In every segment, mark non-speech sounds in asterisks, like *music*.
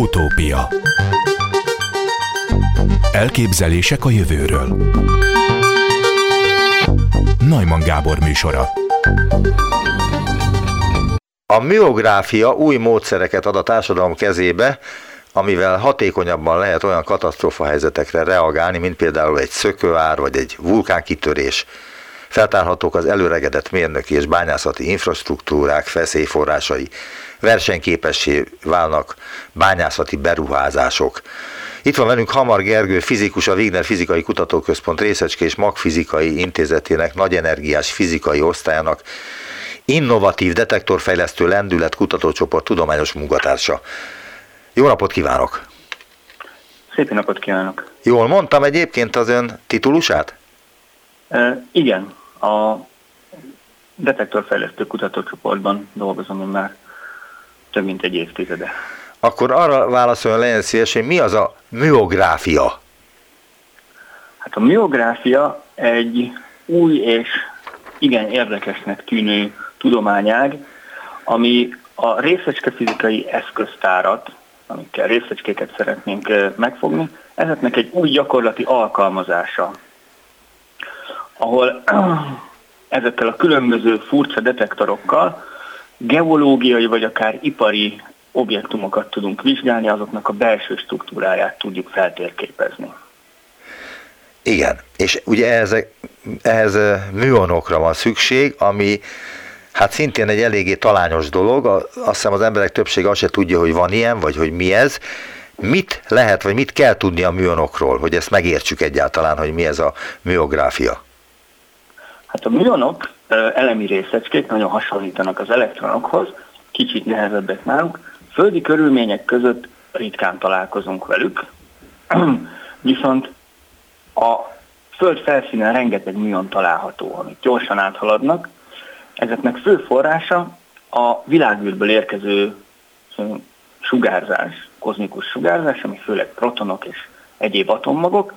Utópia. Elképzelések a jövőről. Najman Gábor műsora. A miográfia új módszereket ad a társadalom kezébe, amivel hatékonyabban lehet olyan katasztrófa helyzetekre reagálni, mint például egy szökőár vagy egy vulkánkitörés. Feltárhatók az előregedett mérnöki és bányászati infrastruktúrák feszélyforrásai, versenyképessé válnak bányászati beruházások. Itt van velünk Hamar Gergő, fizikus, a Wigner Fizikai Kutatóközpont Részecske és Magfizikai Intézetének nagy energiás fizikai osztályának innovatív detektorfejlesztő lendület kutatócsoport tudományos munkatársa. Jó napot kívánok! Szép napot kívánok! Jól mondtam egyébként az ön titulusát? E, igen, a detektorfejlesztő kutatócsoportban dolgozom én már több mint egy évtizede. Akkor arra válaszoljon legyen szíves, hogy mi az a műográfia? Hát a műográfia egy új és igen érdekesnek tűnő tudományág, ami a részecskefizikai eszköztárat, amikkel részecskéket szeretnénk megfogni, ezeknek egy új gyakorlati alkalmazása, ahol *clears throat* ezekkel a különböző furcsa detektorokkal geológiai vagy akár ipari objektumokat tudunk vizsgálni, azoknak a belső struktúráját tudjuk feltérképezni. Igen, és ugye ehhez, ehhez műonokra van szükség, ami hát szintén egy eléggé talányos dolog, azt hiszem az emberek többsége azt se tudja, hogy van ilyen, vagy hogy mi ez. Mit lehet, vagy mit kell tudni a műonokról, hogy ezt megértsük egyáltalán, hogy mi ez a műográfia? Hát a műonok elemi részecskék nagyon hasonlítanak az elektronokhoz, kicsit nehezebbek náluk. Földi körülmények között ritkán találkozunk velük, *clears throat* viszont a föld felszínen rengeteg műon található, amik gyorsan áthaladnak. Ezeknek fő forrása a világűrből érkező sugárzás, kozmikus sugárzás, ami főleg protonok és egyéb atommagok.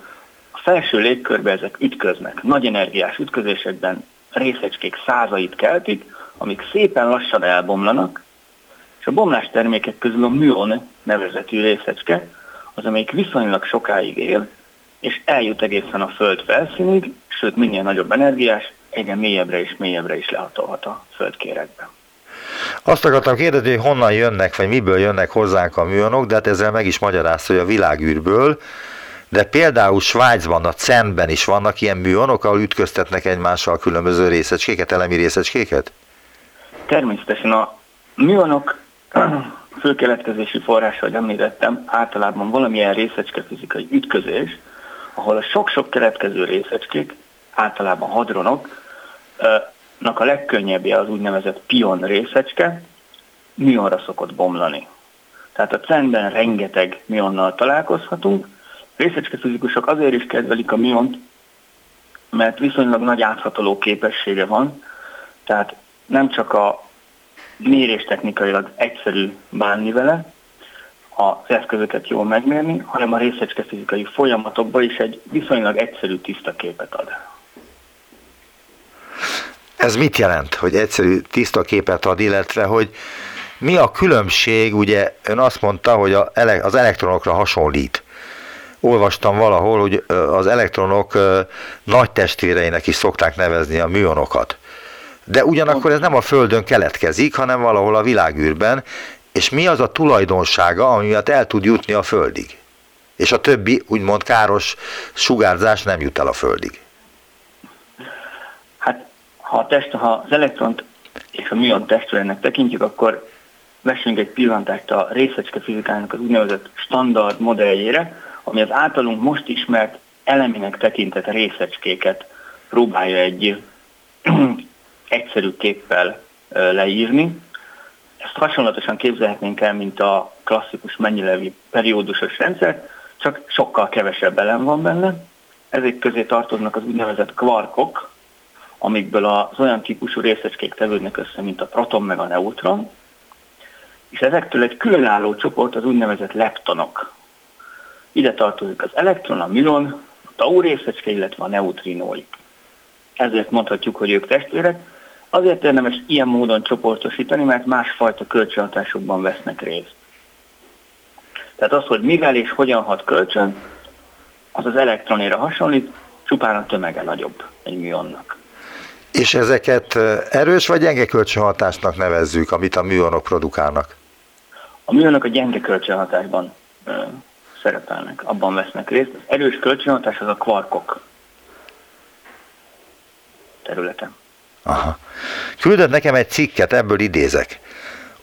A felső légkörbe ezek ütköznek, nagy energiás ütközésekben részecskék százait keltik, amik szépen lassan elbomlanak, és a bomlás termékek közül a műon nevezetű részecske az, amelyik viszonylag sokáig él, és eljut egészen a Föld felszínig, sőt minél nagyobb energiás, egyre mélyebbre és mélyebbre is lehatolhat a földkérekbe. Azt akartam kérdezni, hogy honnan jönnek, vagy miből jönnek hozzánk a műonok, de hát ezzel meg is magyarázta, hogy a világűrből, de például Svájcban, a CERN-ben is vannak ilyen műonok, ahol ütköztetnek egymással különböző részecskéket, elemi részecskéket? Természetesen a műonok *clears throat* főkeletkezési forrása, hogy említettem, általában valamilyen részecske fizikai ütközés, ahol a sok-sok keletkező részecskék, általában hadronok, a legkönnyebbje az úgynevezett pion részecske, mionra szokott bomlani. Tehát a CERN-ben rengeteg mionnal találkozhatunk, Részecske fizikusok azért is kedvelik a miont, mert viszonylag nagy áthatoló képessége van, tehát nem csak a mérés technikailag egyszerű bánni vele, az eszközöket jól megmérni, hanem a részecske fizikai folyamatokban is egy viszonylag egyszerű tiszta képet ad. Ez mit jelent, hogy egyszerű tiszta képet ad, illetve hogy mi a különbség, ugye ön azt mondta, hogy az elektronokra hasonlít olvastam valahol, hogy az elektronok nagy testvéreinek is szokták nevezni a műonokat. De ugyanakkor ez nem a Földön keletkezik, hanem valahol a világűrben, és mi az a tulajdonsága, ami miatt el tud jutni a Földig? És a többi, úgymond káros sugárzás nem jut el a Földig. Hát, ha, a test, ha az elektront és a műon testvéreinek tekintjük, akkor vessünk egy pillantást a részecske fizikának az úgynevezett standard modelljére, ami az általunk most ismert eleminek tekintett részecskéket próbálja egy *clears throat* egyszerű képpel leírni. Ezt hasonlatosan képzelhetnénk el, mint a klasszikus mennyilevi periódusos rendszer, csak sokkal kevesebb elem van benne. Ezek közé tartoznak az úgynevezett kvarkok, amikből az olyan típusú részecskék tevődnek össze, mint a proton meg a neutron, és ezektől egy különálló csoport az úgynevezett leptonok. Ide tartozik az elektron, a mülon, a tau részecske, illetve a neutrinóik. Ezért mondhatjuk, hogy ők testvérek. Azért érdemes ilyen módon csoportosítani, mert másfajta kölcsönhatásokban vesznek részt. Tehát az, hogy mivel és hogyan hat kölcsön, az az elektronéra hasonlít, csupán a tömege nagyobb egy műonnak. És ezeket erős vagy gyenge kölcsönhatásnak nevezzük, amit a műonok produkálnak? A műonok a gyenge kölcsönhatásban szerepelnek, abban vesznek részt. Az erős kölcsönhatás az a kvarkok területe. Aha. Küldött nekem egy cikket, ebből idézek.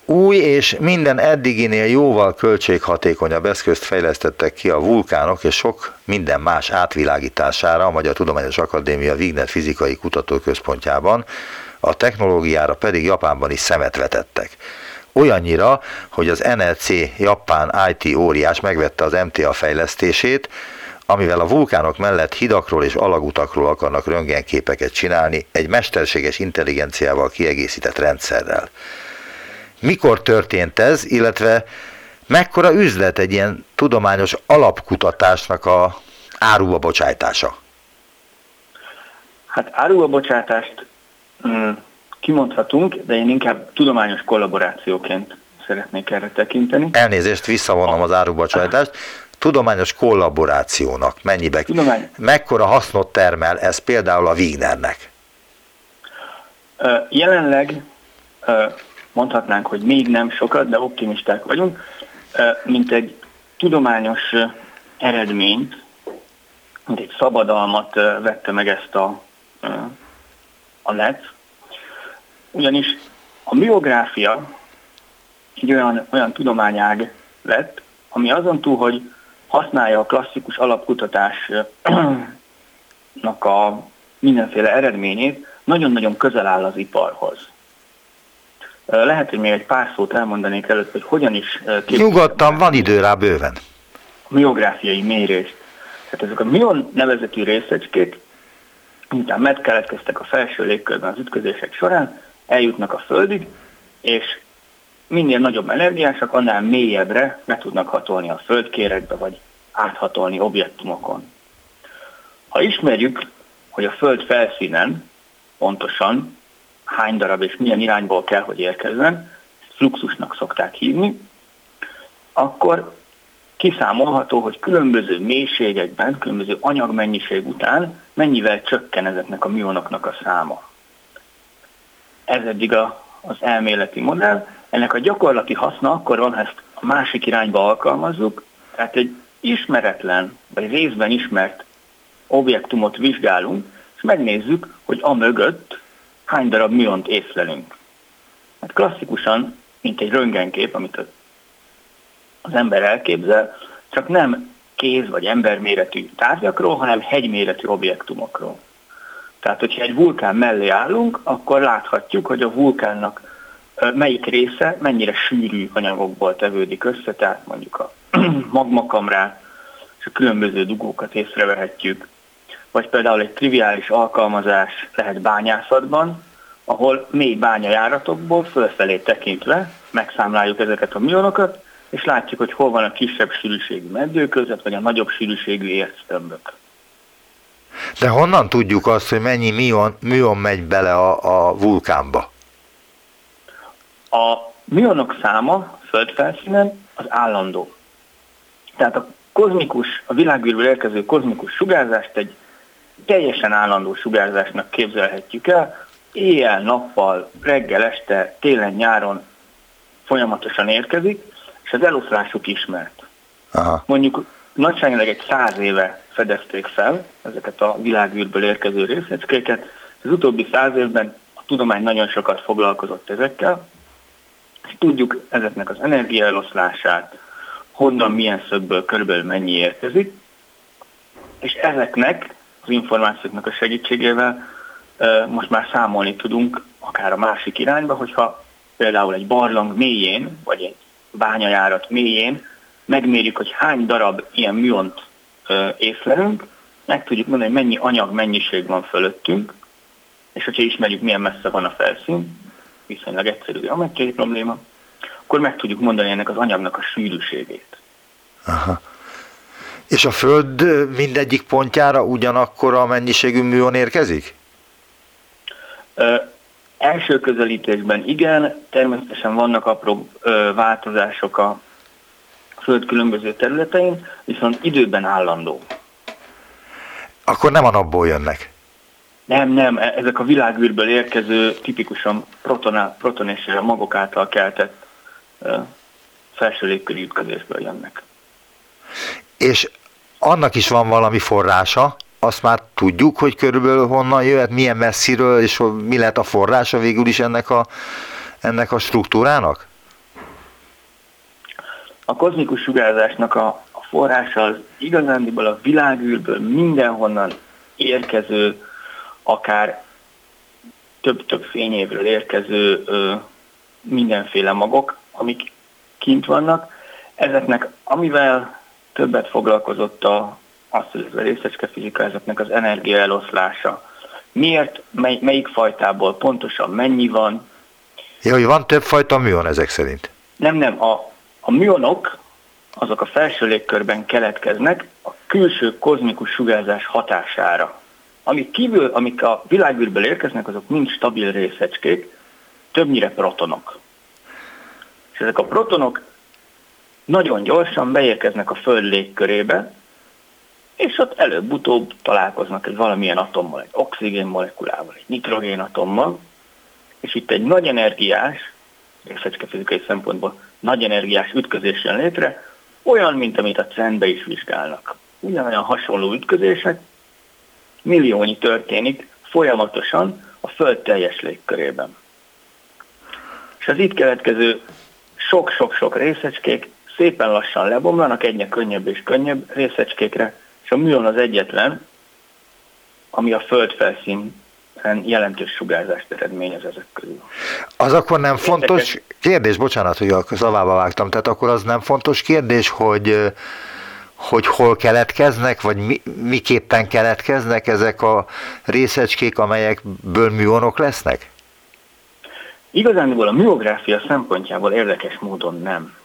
Új és minden eddiginél jóval költséghatékonyabb eszközt fejlesztettek ki a vulkánok és sok minden más átvilágítására a Magyar Tudományos Akadémia Wigner Fizikai Kutatóközpontjában, a technológiára pedig Japánban is szemet vetettek. Olyannyira, hogy az NLC japán IT óriás megvette az MTA fejlesztését, amivel a vulkánok mellett hidakról és alagutakról akarnak röntgenképeket csinálni egy mesterséges intelligenciával kiegészített rendszerrel. Mikor történt ez, illetve mekkora üzlet egy ilyen tudományos alapkutatásnak a áruba bocsájtása? Hát áruba bocsátást mm, kimondhatunk, de én inkább tudományos kollaborációként szeretnék erre tekinteni. Elnézést, visszavonom az árubocsájtást. Tudományos kollaborációnak mennyibe, Tudomány... mekkora hasznot termel ez például a Wignernek? Jelenleg mondhatnánk, hogy még nem sokat, de optimisták vagyunk, mint egy tudományos eredményt, mint egy szabadalmat vette meg ezt a, a LEC, ugyanis a miográfia egy olyan, olyan tudományág lett, ami azon túl, hogy használja a klasszikus alapkutatásnak a mindenféle eredményét, nagyon-nagyon közel áll az iparhoz. Lehet, hogy még egy pár szót elmondanék előtt, hogy hogyan is... Nyugodtan, van idő rá bőven. A miográfiai mérést. Tehát ezek a mion nevezetű részecskék, miután megkeletkeztek a felső légkörben az ütközések során, eljutnak a Földig, és minél nagyobb energiásak, annál mélyebbre be tudnak hatolni a földkérekbe, vagy áthatolni objektumokon. Ha ismerjük, hogy a Föld felszínen pontosan hány darab és milyen irányból kell, hogy érkezzen, fluxusnak szokták hívni, akkor kiszámolható, hogy különböző mélységekben, különböző anyagmennyiség után mennyivel csökken ezeknek a mionoknak a száma. Ez eddig a, az elméleti modell. Ennek a gyakorlati haszna akkor van, ha ezt a másik irányba alkalmazzuk, tehát egy ismeretlen, vagy részben ismert objektumot vizsgálunk, és megnézzük, hogy a mögött hány darab miont észlelünk. Hát klasszikusan, mint egy röntgenkép, amit az ember elképzel, csak nem kéz vagy emberméretű tárgyakról, hanem hegyméretű objektumokról. Tehát, hogyha egy vulkán mellé állunk, akkor láthatjuk, hogy a vulkánnak melyik része mennyire sűrű anyagokból tevődik össze, tehát mondjuk a *clears throat* magmakamrát és a különböző dugókat észrevehetjük, vagy például egy triviális alkalmazás lehet bányászatban, ahol mély bányajáratokból fölfelé tekintve megszámláljuk ezeket a mionokat, és látjuk, hogy hol van a kisebb sűrűségű meddő között, vagy a nagyobb sűrűségű érctömbök. De honnan tudjuk azt, hogy mennyi mion, mion megy bele a, a vulkánba? A mionok száma földfelszínen az állandó. Tehát a kozmikus, a világűrből érkező kozmikus sugárzást egy teljesen állandó sugárzásnak képzelhetjük el, éjjel-nappal, reggel, este, télen-nyáron folyamatosan érkezik, és az eloszlásuk ismert. Aha. Mondjuk nagyságrendileg egy száz éve fedezték fel ezeket a világűrből érkező részecskéket, az utóbbi száz évben a tudomány nagyon sokat foglalkozott ezekkel, és tudjuk ezeknek az energiaeloszlását, honnan, milyen szögből körülbelül mennyi érkezik, és ezeknek az információknak a segítségével most már számolni tudunk akár a másik irányba, hogyha például egy barlang mélyén, vagy egy bányajárat mélyén megmérjük, hogy hány darab ilyen műont észlelünk, meg tudjuk mondani, hogy mennyi anyag mennyiség van fölöttünk, és hogyha ismerjük, milyen messze van a felszín, viszonylag egyszerű geometriai probléma, akkor meg tudjuk mondani ennek az anyagnak a sűrűségét. Aha. És a Föld mindegyik pontjára ugyanakkor a mennyiségű műon érkezik? Ö, első közelítésben igen, természetesen vannak apró ö, változások a Föld különböző területein, viszont időben állandó. Akkor nem a napból jönnek. Nem, nem, e- ezek a világűrből érkező, tipikusan proton, proton és magok által keltett felső légköri ütközésből jönnek. És annak is van valami forrása, azt már tudjuk, hogy körülbelül honnan jöhet, milyen messziről, és mi lehet a forrása végül is ennek a, ennek a struktúrának? A kozmikus sugárzásnak a, a forrása az igazándiból a világűrből mindenhonnan érkező, akár több-több fényévről érkező ö, mindenféle magok, amik kint vannak. Ezeknek, amivel többet foglalkozott a, azt, hogy a részecske fizika, ezeknek az energia eloszlása. Miért, mely, melyik fajtából pontosan mennyi van? Ja, hogy van több fajta műon ezek szerint? Nem, nem. A, a műonok, azok a felső légkörben keletkeznek a külső kozmikus sugárzás hatására. Amik, kívül, amik a világűrből érkeznek, azok mind stabil részecskék, többnyire protonok. És ezek a protonok nagyon gyorsan beérkeznek a Föld légkörébe, és ott előbb-utóbb találkoznak egy valamilyen atommal, egy oxigén molekulával, egy nitrogén atommal, és itt egy nagy energiás, részecske fizikai szempontból nagy energiás ütközés jön létre, olyan, mint amit a cen is vizsgálnak. Ugyanolyan hasonló ütközések, milliónyi történik folyamatosan a Föld teljes légkörében. És az itt keletkező sok-sok-sok részecskék szépen lassan lebomlanak egyre könnyebb és könnyebb részecskékre, és a műon az egyetlen, ami a földfelszín jelentős sugárzást eredményez ezek közül. Az akkor nem fontos kérdés, bocsánat, hogy a szavába vágtam, tehát akkor az nem fontos kérdés, hogy hogy hol keletkeznek, vagy mi, miképpen keletkeznek ezek a részecskék, amelyekből műonok lesznek? Igazándiból a műográfia szempontjából érdekes módon nem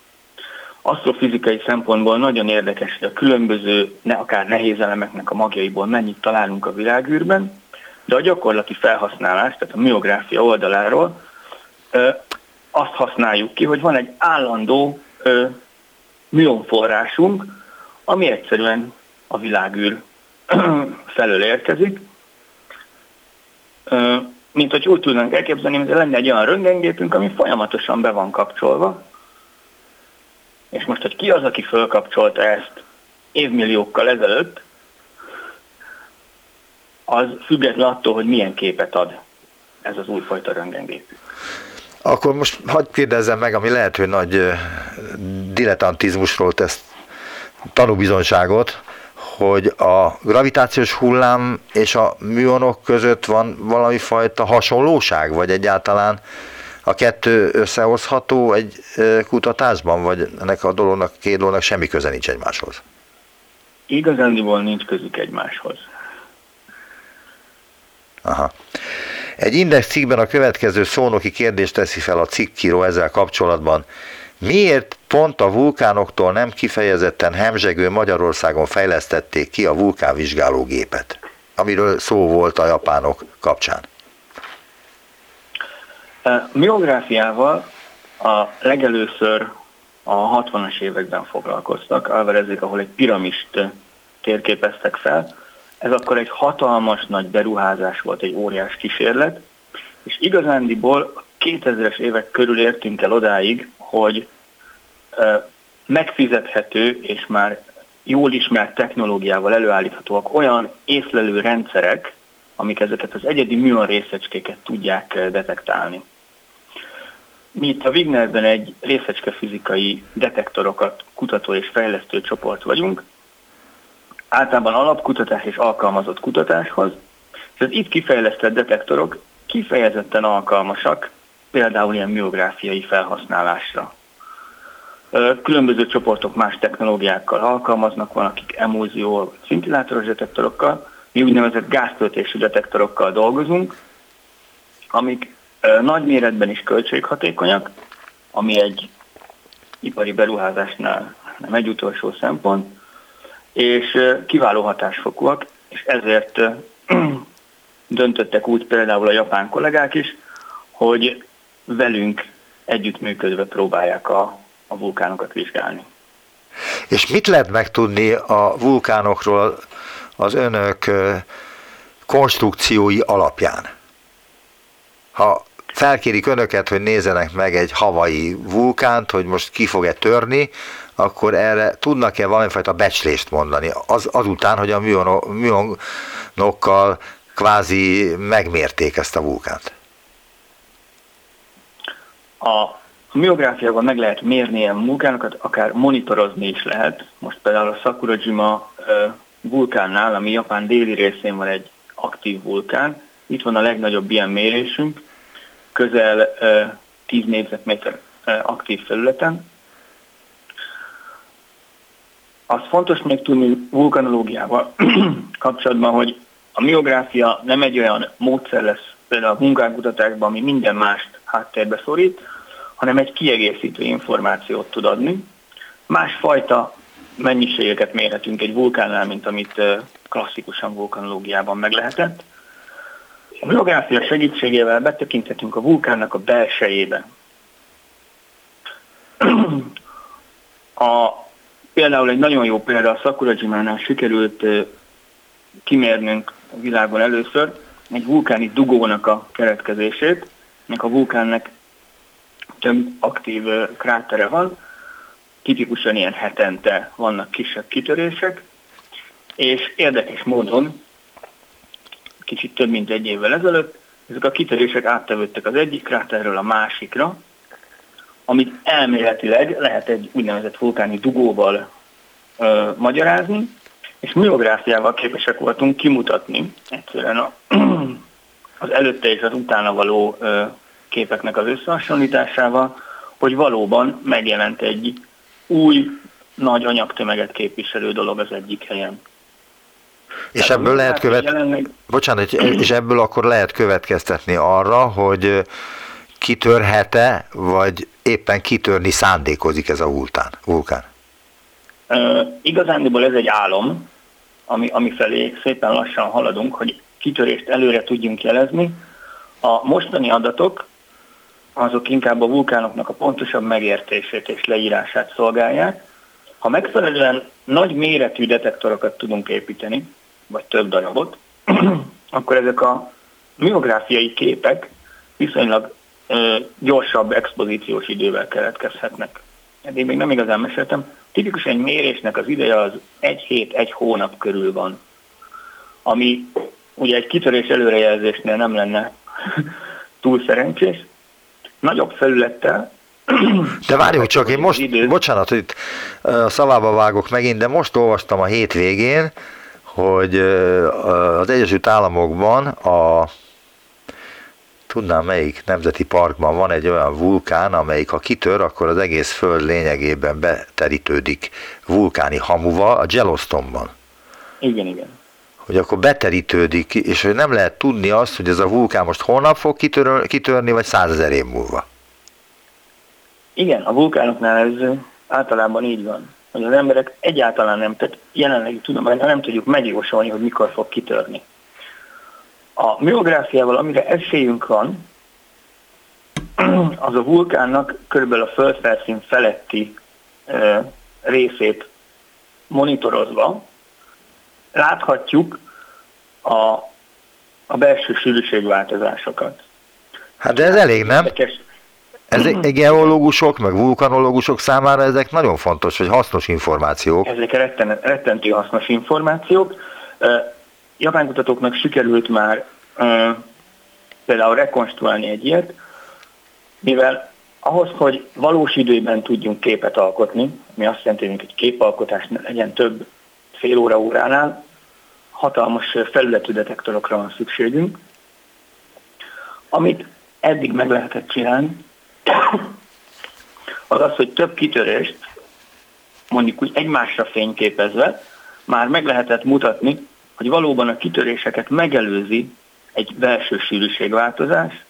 asztrofizikai szempontból nagyon érdekes, hogy a különböző, ne, akár nehéz elemeknek a magjaiból mennyit találunk a világűrben, de a gyakorlati felhasználás, tehát a miográfia oldaláról azt használjuk ki, hogy van egy állandó ö, mionforrásunk, ami egyszerűen a világűr *clears throat* felől érkezik, mint hogy úgy tudnánk elképzelni, hogy lenne egy olyan röntgengépünk, ami folyamatosan be van kapcsolva, és most, hogy ki az, aki fölkapcsolta ezt évmilliókkal ezelőtt, az független attól, hogy milyen képet ad ez az újfajta röntgengépű. Akkor most hagyd kérdezzem meg, ami lehet, hogy nagy dilettantizmusról tesz tanúbizonyságot, hogy a gravitációs hullám és a műonok között van valami fajta hasonlóság, vagy egyáltalán a kettő összehozható egy kutatásban, vagy ennek a dolognak, két dolognak semmi köze nincs egymáshoz? Igazándiból nincs közük egymáshoz. Aha. Egy index cikkben a következő szónoki kérdést teszi fel a cikkíró ezzel kapcsolatban. Miért pont a vulkánoktól nem kifejezetten hemzsegő Magyarországon fejlesztették ki a vulkánvizsgálógépet, amiről szó volt a japánok kapcsán? Miográfiával a legelőször a 60-as években foglalkoztak, Alvarezék, ahol egy piramist térképeztek fel. Ez akkor egy hatalmas nagy beruházás volt, egy óriás kísérlet, és igazándiból 2000-es évek körül értünk el odáig, hogy megfizethető és már jól ismert technológiával előállíthatóak olyan észlelő rendszerek, amik ezeket az egyedi műon részecskéket tudják detektálni. Mi itt a Wignerben egy részecske fizikai detektorokat kutató és fejlesztő csoport vagyunk, általában alapkutatás és alkalmazott kutatáshoz, és itt kifejlesztett detektorok kifejezetten alkalmasak például ilyen miográfiai felhasználásra. Különböző csoportok más technológiákkal alkalmaznak, van akik emulzió, szintillátoros detektorokkal, mi úgynevezett gáztöltésű detektorokkal dolgozunk, amik nagy méretben is költséghatékonyak, ami egy ipari beruházásnál nem egy utolsó szempont, és kiváló hatásfokúak, és ezért *clears throat* döntöttek úgy például a japán kollégák is, hogy velünk együttműködve próbálják a, a vulkánokat vizsgálni. És mit lehet megtudni a vulkánokról az önök konstrukciói alapján? Ha felkérik önöket, hogy nézzenek meg egy havai vulkánt, hogy most ki fog-e törni, akkor erre tudnak-e valamifajta becslést mondani, az, azután, hogy a műonokkal kvázi megmérték ezt a vulkánt? A miográfiában meg lehet mérni ilyen vulkánokat, akár monitorozni is lehet. Most például a Sakurajima vulkánnál, ami Japán déli részén van egy aktív vulkán, itt van a legnagyobb ilyen mérésünk, közel 10 négyzetméter aktív felületen. Az fontos még tudni vulkanológiával *clears throat* kapcsolatban, hogy a miográfia nem egy olyan módszer lesz például a munkákutatásban, ami minden mást háttérbe szorít, hanem egy kiegészítő információt tud adni. Másfajta mennyiségeket mérhetünk egy vulkánnál, mint amit klasszikusan vulkanológiában meg lehetett. A biográfia segítségével betekinthetünk a vulkánnak a belsejébe. *clears throat* A, például egy nagyon jó példa a Sakurajimánál sikerült kimérnünk a világon először egy vulkáni dugónak a keretkezését, ennek a vulkánnak több aktív krátere van, tipikusan ilyen hetente vannak kisebb kitörések, és érdekes módon, kicsit több mint egy évvel ezelőtt, ezek a kitörések áttevődtek az egyik kráterről a másikra, amit elméletileg lehet egy úgynevezett vulkáni dugóval ö, magyarázni, és miográfiával képesek voltunk kimutatni egyszerűen a, *clears throat* az előtte és az utána való ö, képeknek az összehasonlításával, hogy valóban megjelent egy új, nagy anyagtömeget képviselő dolog az egyik helyen. És Tehát ebből lehet követ... Jelenleg... Bocsánat, és ebből akkor lehet következtetni arra, hogy kitörhet-e, vagy éppen kitörni szándékozik ez a vulkán? vulkán? Uh, igazándiból ez egy álom, ami, ami felé szépen lassan haladunk, hogy kitörést előre tudjunk jelezni. A mostani adatok azok inkább a vulkánoknak a pontosabb megértését és leírását szolgálják. Ha megfelelően nagy méretű detektorokat tudunk építeni, vagy több darabot, *clears throat* akkor ezek a miográfiai képek viszonylag gyorsabb expozíciós idővel keletkezhetnek. Eddig még nem igazán meséltem. Tipikusan egy mérésnek az ideje az egy hét, egy hónap körül van, ami ugye egy kitörés előrejelzésnél nem lenne *laughs* túl szerencsés, nagyobb felülettel. De várjunk csak, én most, idő. bocsánat, hogy itt szavába vágok megint, de most olvastam a hétvégén, hogy az Egyesült Államokban a tudnám melyik nemzeti parkban van egy olyan vulkán, amelyik ha kitör, akkor az egész föld lényegében beterítődik vulkáni hamuval, a Yellowstone-ban. Igen, igen hogy akkor beterítődik, és hogy nem lehet tudni azt, hogy ez a vulkán most holnap fog kitör, kitörni, vagy százezer év múlva. Igen, a vulkánoknál ez általában így van, hogy az emberek egyáltalán nem, tehát jelenlegi tudományban nem tudjuk megjósolni, hogy mikor fog kitörni. A miográfiával, amire esélyünk van, *clears throat* az a vulkánnak körülbelül a földfelszín feletti részét monitorozva, láthatjuk a, a belső sűrűségváltozásokat. Hát de ez elég, nem? Ezek *clears throat* geológusok, meg vulkanológusok számára ezek nagyon fontos, vagy hasznos információk. Ezek retten, rettentő hasznos információk. Japán kutatóknak sikerült már például rekonstruálni egy ilyet, mivel ahhoz, hogy valós időben tudjunk képet alkotni, mi azt jelenti, hogy egy képalkotás legyen több fél óra óránál, hatalmas felületű detektorokra van szükségünk. Amit eddig meg lehetett csinálni, az az, hogy több kitörést, mondjuk úgy egymásra fényképezve, már meg lehetett mutatni, hogy valóban a kitöréseket megelőzi egy belső sűrűségváltozás,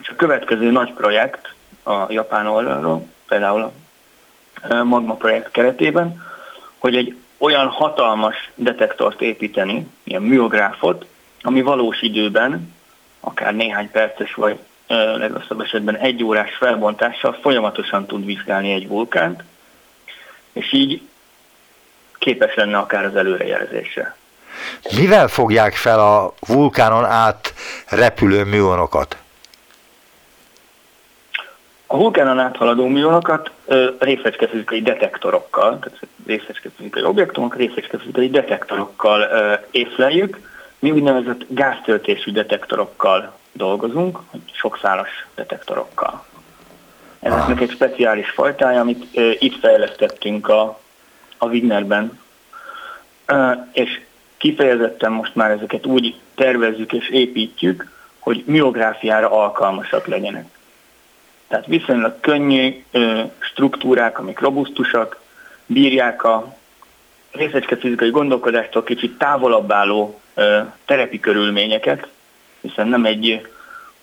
és a következő nagy projekt a japán oldalról, például a Magma projekt keretében, hogy egy olyan hatalmas detektort építeni, ilyen műográfot, ami valós időben, akár néhány perces vagy legrosszabb esetben egy órás felbontással folyamatosan tud vizsgálni egy vulkánt, és így képes lenne akár az előrejelzésre. Mivel fogják fel a vulkánon át repülő műonokat? A vulkánon áthaladó műonokat részecskefizikai detektorokkal, tehát részecskefizikai objektumok részecskefizikai detektorokkal észleljük. Mi úgynevezett gáztöltésű detektorokkal dolgozunk, sokszálas detektorokkal. Ezeknek egy speciális fajtája, amit itt fejlesztettünk a, a Wignerben, és kifejezetten most már ezeket úgy tervezzük és építjük, hogy miográfiára alkalmasak legyenek. Tehát viszonylag könnyű struktúrák, amik robusztusak, bírják a részecske fizikai gondolkodástól kicsit távolabb álló terepi körülményeket, hiszen nem egy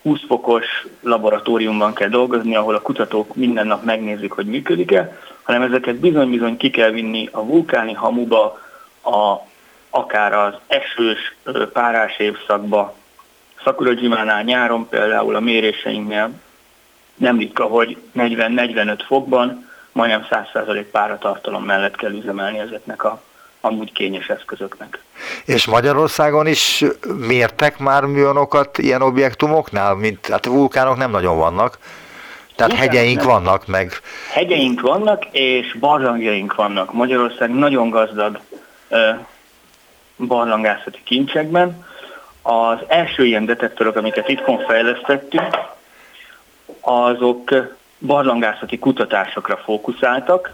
20 fokos laboratóriumban kell dolgozni, ahol a kutatók minden nap megnézik, hogy működik-e, hanem ezeket bizony-bizony ki kell vinni a vulkáni hamuba, a, akár az esős, párás évszakba. Szakurajimánál nyáron például a méréseinknél nem ritka, hogy 40-45 fokban majdnem 100% páratartalom mellett kell üzemelni ezeknek a amúgy kényes eszközöknek. És Magyarországon is mértek már műonokat ilyen objektumoknál, mint hát vulkánok nem nagyon vannak, tehát Vulkán hegyeink nem. vannak meg. Hegyeink vannak, és barlangjaink vannak. Magyarország nagyon gazdag barlangászati kincsekben. Az első ilyen detektorok, amiket itthon fejlesztettünk, azok barlangászati kutatásokra fókuszáltak,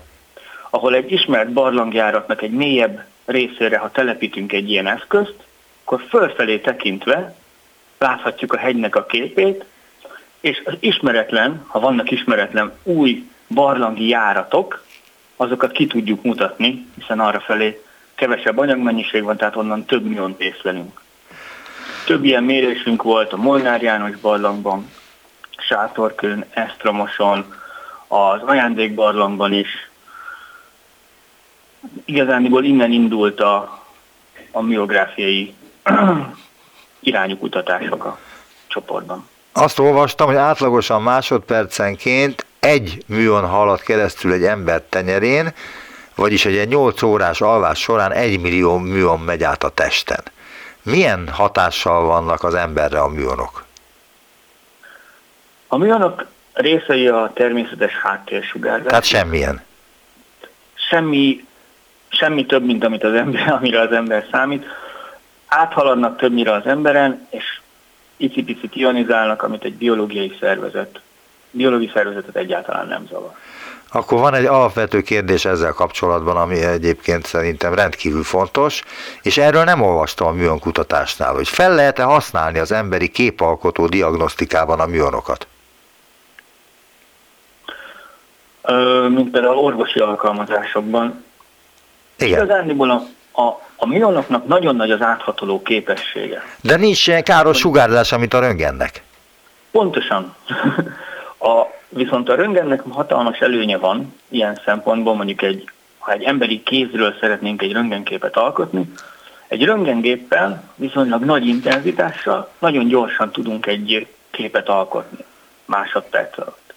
ahol egy ismert barlangjáratnak egy mélyebb részére, ha telepítünk egy ilyen eszközt, akkor fölfelé tekintve láthatjuk a hegynek a képét, és az ismeretlen, ha vannak ismeretlen új barlangi járatok, azokat ki tudjuk mutatni, hiszen arra felé kevesebb anyagmennyiség van, tehát onnan több miont észlelünk. Több ilyen mérésünk volt a Molnár János barlangban, Sátorkőn, Esztromoson, az ajándékbarlangban is. Igazániból innen indult a, a miográfiai *clears throat* irányú kutatások a csoportban. Azt olvastam, hogy átlagosan másodpercenként egy műon halad keresztül egy ember tenyerén, vagyis egy 8 órás alvás során egy millió műon megy át a testen. Milyen hatással vannak az emberre a műonok? A műanyag részei a természetes háttérsugárzás. Tehát semmilyen. Semmi, semmi több, mint amit az ember, *laughs* amire az ember számít. Áthaladnak többnyire az emberen, és icipicit ionizálnak, amit egy biológiai szervezet, biológiai szervezetet egyáltalán nem zavar. Akkor van egy alapvető kérdés ezzel kapcsolatban, ami egyébként szerintem rendkívül fontos, és erről nem olvastam a műonkutatásnál, hogy fel lehet-e használni az emberi képalkotó diagnosztikában a műonokat? mint például orvosi alkalmazásokban. Igen. Igazániból a, a, a mionoknak nagyon nagy az áthatoló képessége. De nincs ilyen káros sugárzás, mint a röngennek. Pontosan. *laughs* a, viszont a röngennek hatalmas előnye van ilyen szempontból, mondjuk egy, ha egy emberi kézről szeretnénk egy röngenképet alkotni, egy röntgengéppel viszonylag nagy intenzitással nagyon gyorsan tudunk egy képet alkotni másodperc alatt.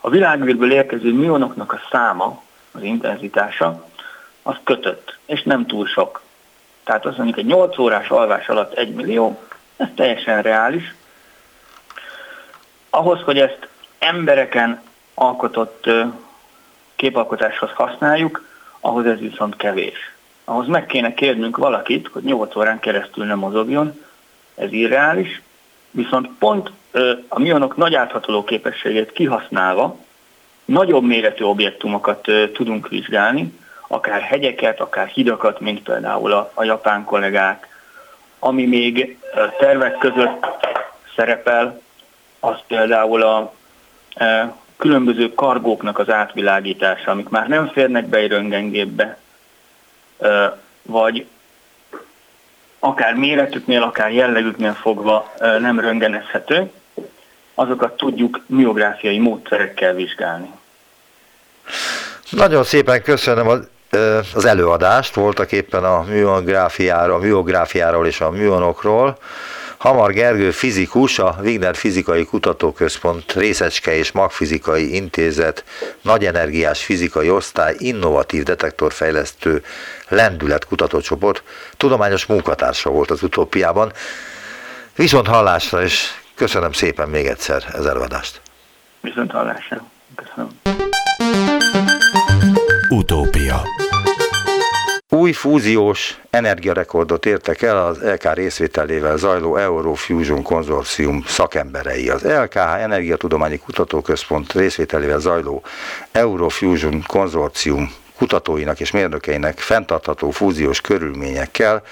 A világűrből érkező mionoknak a száma, az intenzitása, az kötött, és nem túl sok. Tehát azt mondjuk egy 8 órás alvás alatt 1 millió, ez teljesen reális. Ahhoz, hogy ezt embereken alkotott képalkotáshoz használjuk, ahhoz ez viszont kevés. Ahhoz meg kéne kérnünk valakit, hogy 8 órán keresztül nem mozogjon, ez irreális, viszont pont a mionok nagy áthatoló képességét kihasználva nagyobb méretű objektumokat tudunk vizsgálni, akár hegyeket, akár hidakat, mint például a, a japán kollégák. Ami még tervek között szerepel, az például a különböző kargóknak az átvilágítása, amik már nem férnek be egy röntgengépbe, e, vagy akár méretüknél, akár jellegüknél fogva e, nem röntgenezhető, azokat tudjuk miográfiai módszerekkel vizsgálni. Nagyon szépen köszönöm az, az előadást, voltak éppen a műográfiáról, a műográfiáról és a műonokról. Hamar Gergő fizikus, a Wigner Fizikai Kutatóközpont Részecske és Magfizikai Intézet Nagyenergiás Fizikai Osztály Innovatív Detektorfejlesztő Lendület Kutatócsoport tudományos munkatársa volt az utópiában. Viszont hallásra, és köszönöm szépen még egyszer ez előadást. Viszont hallásra. Köszönöm. Utópia új fúziós energiarekordot értek el az LK részvételével zajló Eurofusion konzorcium szakemberei. Az LKH Energiatudományi Kutatóközpont részvételével zajló Eurofusion konzorcium kutatóinak és mérnökeinek fenntartható fúziós körülményekkel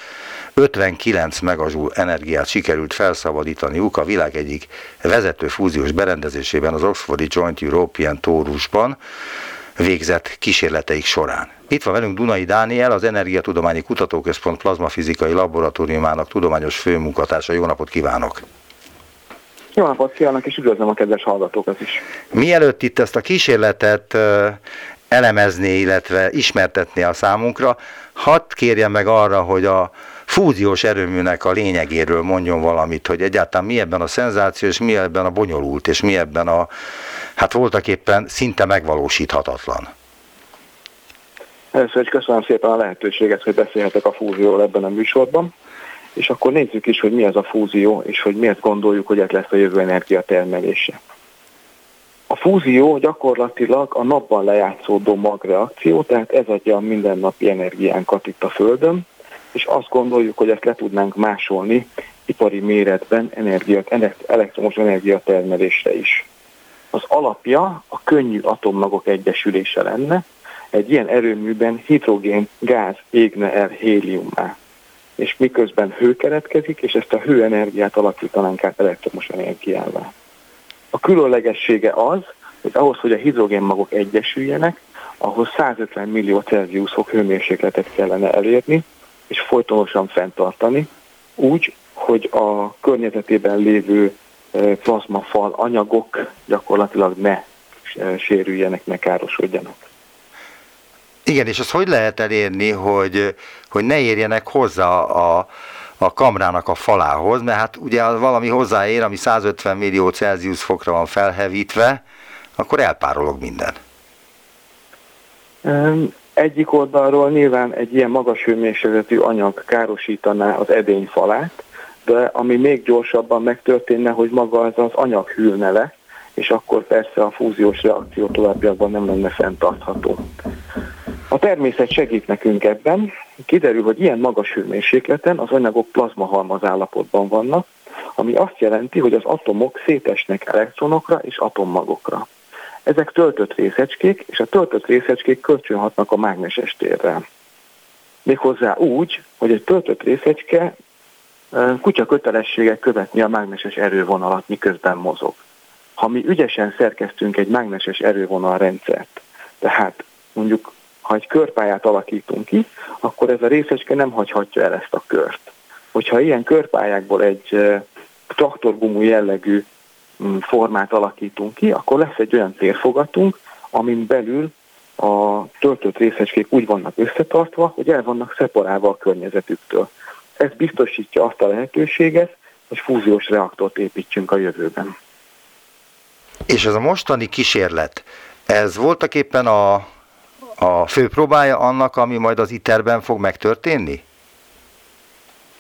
59 megazsúl energiát sikerült felszabadítaniuk a világ egyik vezető fúziós berendezésében, az Oxfordi Joint European Torusban végzett kísérleteik során. Itt van velünk Dunai Dániel, az Energiatudományi Kutatóközpont plazmafizikai laboratóriumának tudományos főmunkatársa. Jó napot kívánok! Jó napot kívánok, és üdvözlöm a kedves hallgatókat is! Mielőtt itt ezt a kísérletet elemezni, illetve ismertetni a számunkra, hadd kérjem meg arra, hogy a fúziós erőműnek a lényegéről mondjon valamit, hogy egyáltalán mi ebben a szenzáció, és mi ebben a bonyolult, és mi ebben a, hát voltak éppen szinte megvalósíthatatlan. Először is köszönöm szépen a lehetőséget, hogy beszélhetek a fúzióról ebben a műsorban, és akkor nézzük is, hogy mi az a fúzió, és hogy miért gondoljuk, hogy ez lesz a jövő energia termelése. A fúzió gyakorlatilag a napban lejátszódó magreakció, tehát ez adja a mindennapi energiánkat itt a Földön, és azt gondoljuk, hogy ezt le tudnánk másolni ipari méretben energia, elektromos energiatermelésre is. Az alapja a könnyű atommagok egyesülése lenne, egy ilyen erőműben hidrogén gáz égne el héliummá. És miközben hő keretkezik, és ezt a hőenergiát alakítanánk át elektromos energiává. A különlegessége az, hogy ahhoz, hogy a hidrogénmagok egyesüljenek, ahhoz 150 millió Celsius fok hőmérsékletet kellene elérni, és folytonosan fenntartani, úgy, hogy a környezetében lévő eh, plazmafal anyagok gyakorlatilag ne eh, sérüljenek, ne károsodjanak. Igen, és azt hogy lehet elérni, hogy, hogy ne érjenek hozzá a, a kamrának a falához, mert hát ugye valami hozzáér, ami 150 millió Celsius fokra van felhevítve, akkor elpárolog minden. Egyik oldalról nyilván egy ilyen magas hőmérsékletű anyag károsítaná az edény falát, de ami még gyorsabban megtörténne, hogy maga az az anyag hűlne le, és akkor persze a fúziós reakció továbbiakban nem lenne fenntartható. A természet segít nekünk ebben. Kiderül, hogy ilyen magas hőmérsékleten az anyagok plazmahalmaz állapotban vannak, ami azt jelenti, hogy az atomok szétesnek elektronokra és atommagokra. Ezek töltött részecskék, és a töltött részecskék kölcsönhatnak a mágneses térrel. Méghozzá úgy, hogy egy töltött részecske kutya kötelessége követni a mágneses erővonalat, miközben mozog. Ha mi ügyesen szerkeztünk egy mágneses erővonalrendszert, tehát mondjuk ha egy körpályát alakítunk ki, akkor ez a részecske nem hagyhatja el ezt a kört. Hogyha ilyen körpályákból egy traktorgumú jellegű mm, formát alakítunk ki, akkor lesz egy olyan térfogatunk, amin belül a töltött részecskék úgy vannak összetartva, hogy el vannak szeparálva a környezetüktől. Ez biztosítja azt a lehetőséget, hogy fúziós reaktort építsünk a jövőben. És ez a mostani kísérlet, ez voltak éppen a a fő próbája annak, ami majd az ITER-ben fog megtörténni?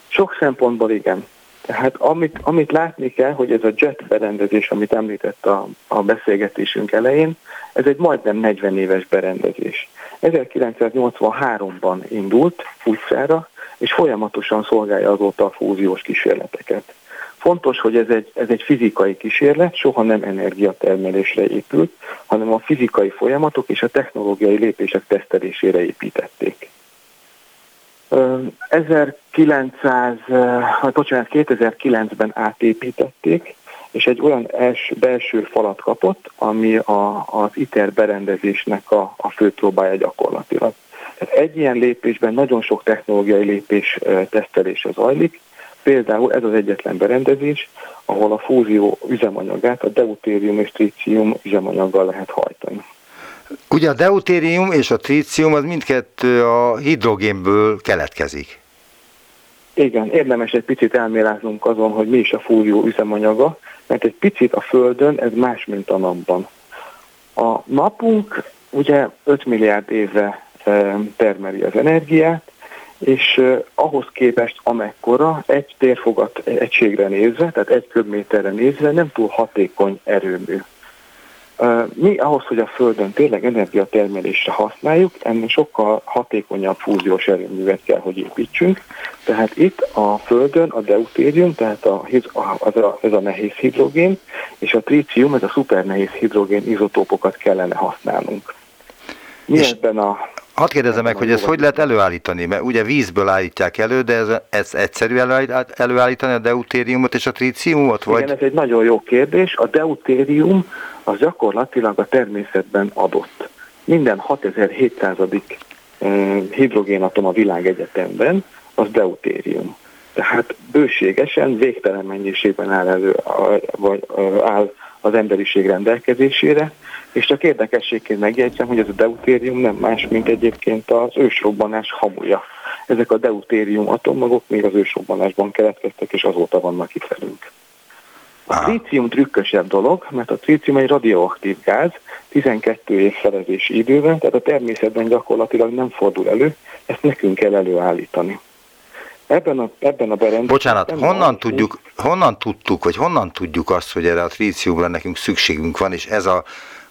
Sok szempontból igen. Tehát amit, amit látni kell, hogy ez a JET berendezés, amit említett a, a beszélgetésünk elején, ez egy majdnem 40 éves berendezés. 1983-ban indult útjára, és folyamatosan szolgálja azóta a fúziós kísérleteket. Fontos, hogy ez egy, ez egy fizikai kísérlet, soha nem energiatermelésre épült, hanem a fizikai folyamatok és a technológiai lépések tesztelésére építették. 1900, vagy bocsánat, 2009-ben átépítették, és egy olyan els, belső falat kapott, ami a, az ITER berendezésnek a, a fő próbája gyakorlatilag. Egy ilyen lépésben nagyon sok technológiai lépés tesztelése zajlik, Például ez az egyetlen berendezés, ahol a fúzió üzemanyagát a deutérium és trícium üzemanyaggal lehet hajtani. Ugye a deutérium és a trícium az mindkettő a hidrogénből keletkezik. Igen, érdemes egy picit elméláznunk azon, hogy mi is a fúzió üzemanyaga, mert egy picit a Földön ez más, mint a napban. A napunk ugye 5 milliárd éve termeli az energiát, és ahhoz képest amekkora egy térfogat egységre nézve, tehát egy köbméterre nézve nem túl hatékony erőmű. Mi ahhoz, hogy a Földön tényleg energiatermelésre használjuk, ennél sokkal hatékonyabb fúziós erőművet kell, hogy építsünk. Tehát itt a Földön a deutérium, tehát a, az a, ez a nehéz hidrogén, és a trícium, ez a szupernehéz hidrogén izotópokat kellene használnunk. Mi és ebben a Hadd kérdezem meg, hogy ezt hogy lehet előállítani? Mert ugye vízből állítják elő, de ez, ez egyszerű előállítani a deutériumot és a tríciumot? Vagy? Igen, ez egy nagyon jó kérdés. A deutérium az gyakorlatilag a természetben adott. Minden 6700. hidrogénatom a világegyetemben az deutérium. Tehát bőségesen, végtelen mennyiségben áll, elő, vagy áll az emberiség rendelkezésére, és csak érdekességként megjegyzem, hogy ez a deutérium nem más, mint egyébként az ősrobbanás hamuja. Ezek a deutérium atommagok még az ősrobbanásban keletkeztek, és azóta vannak itt velünk. A trícium trükkösebb dolog, mert a trícium egy radioaktív gáz, 12 év felezési idővel, tehát a természetben gyakorlatilag nem fordul elő, ezt nekünk kell előállítani. Ebben a, ebben a berendezésben... Bocsánat, honnan, tudjuk, honnan tudtuk, vagy honnan tudjuk azt, hogy erre a tríciumra nekünk szükségünk van, és ez a,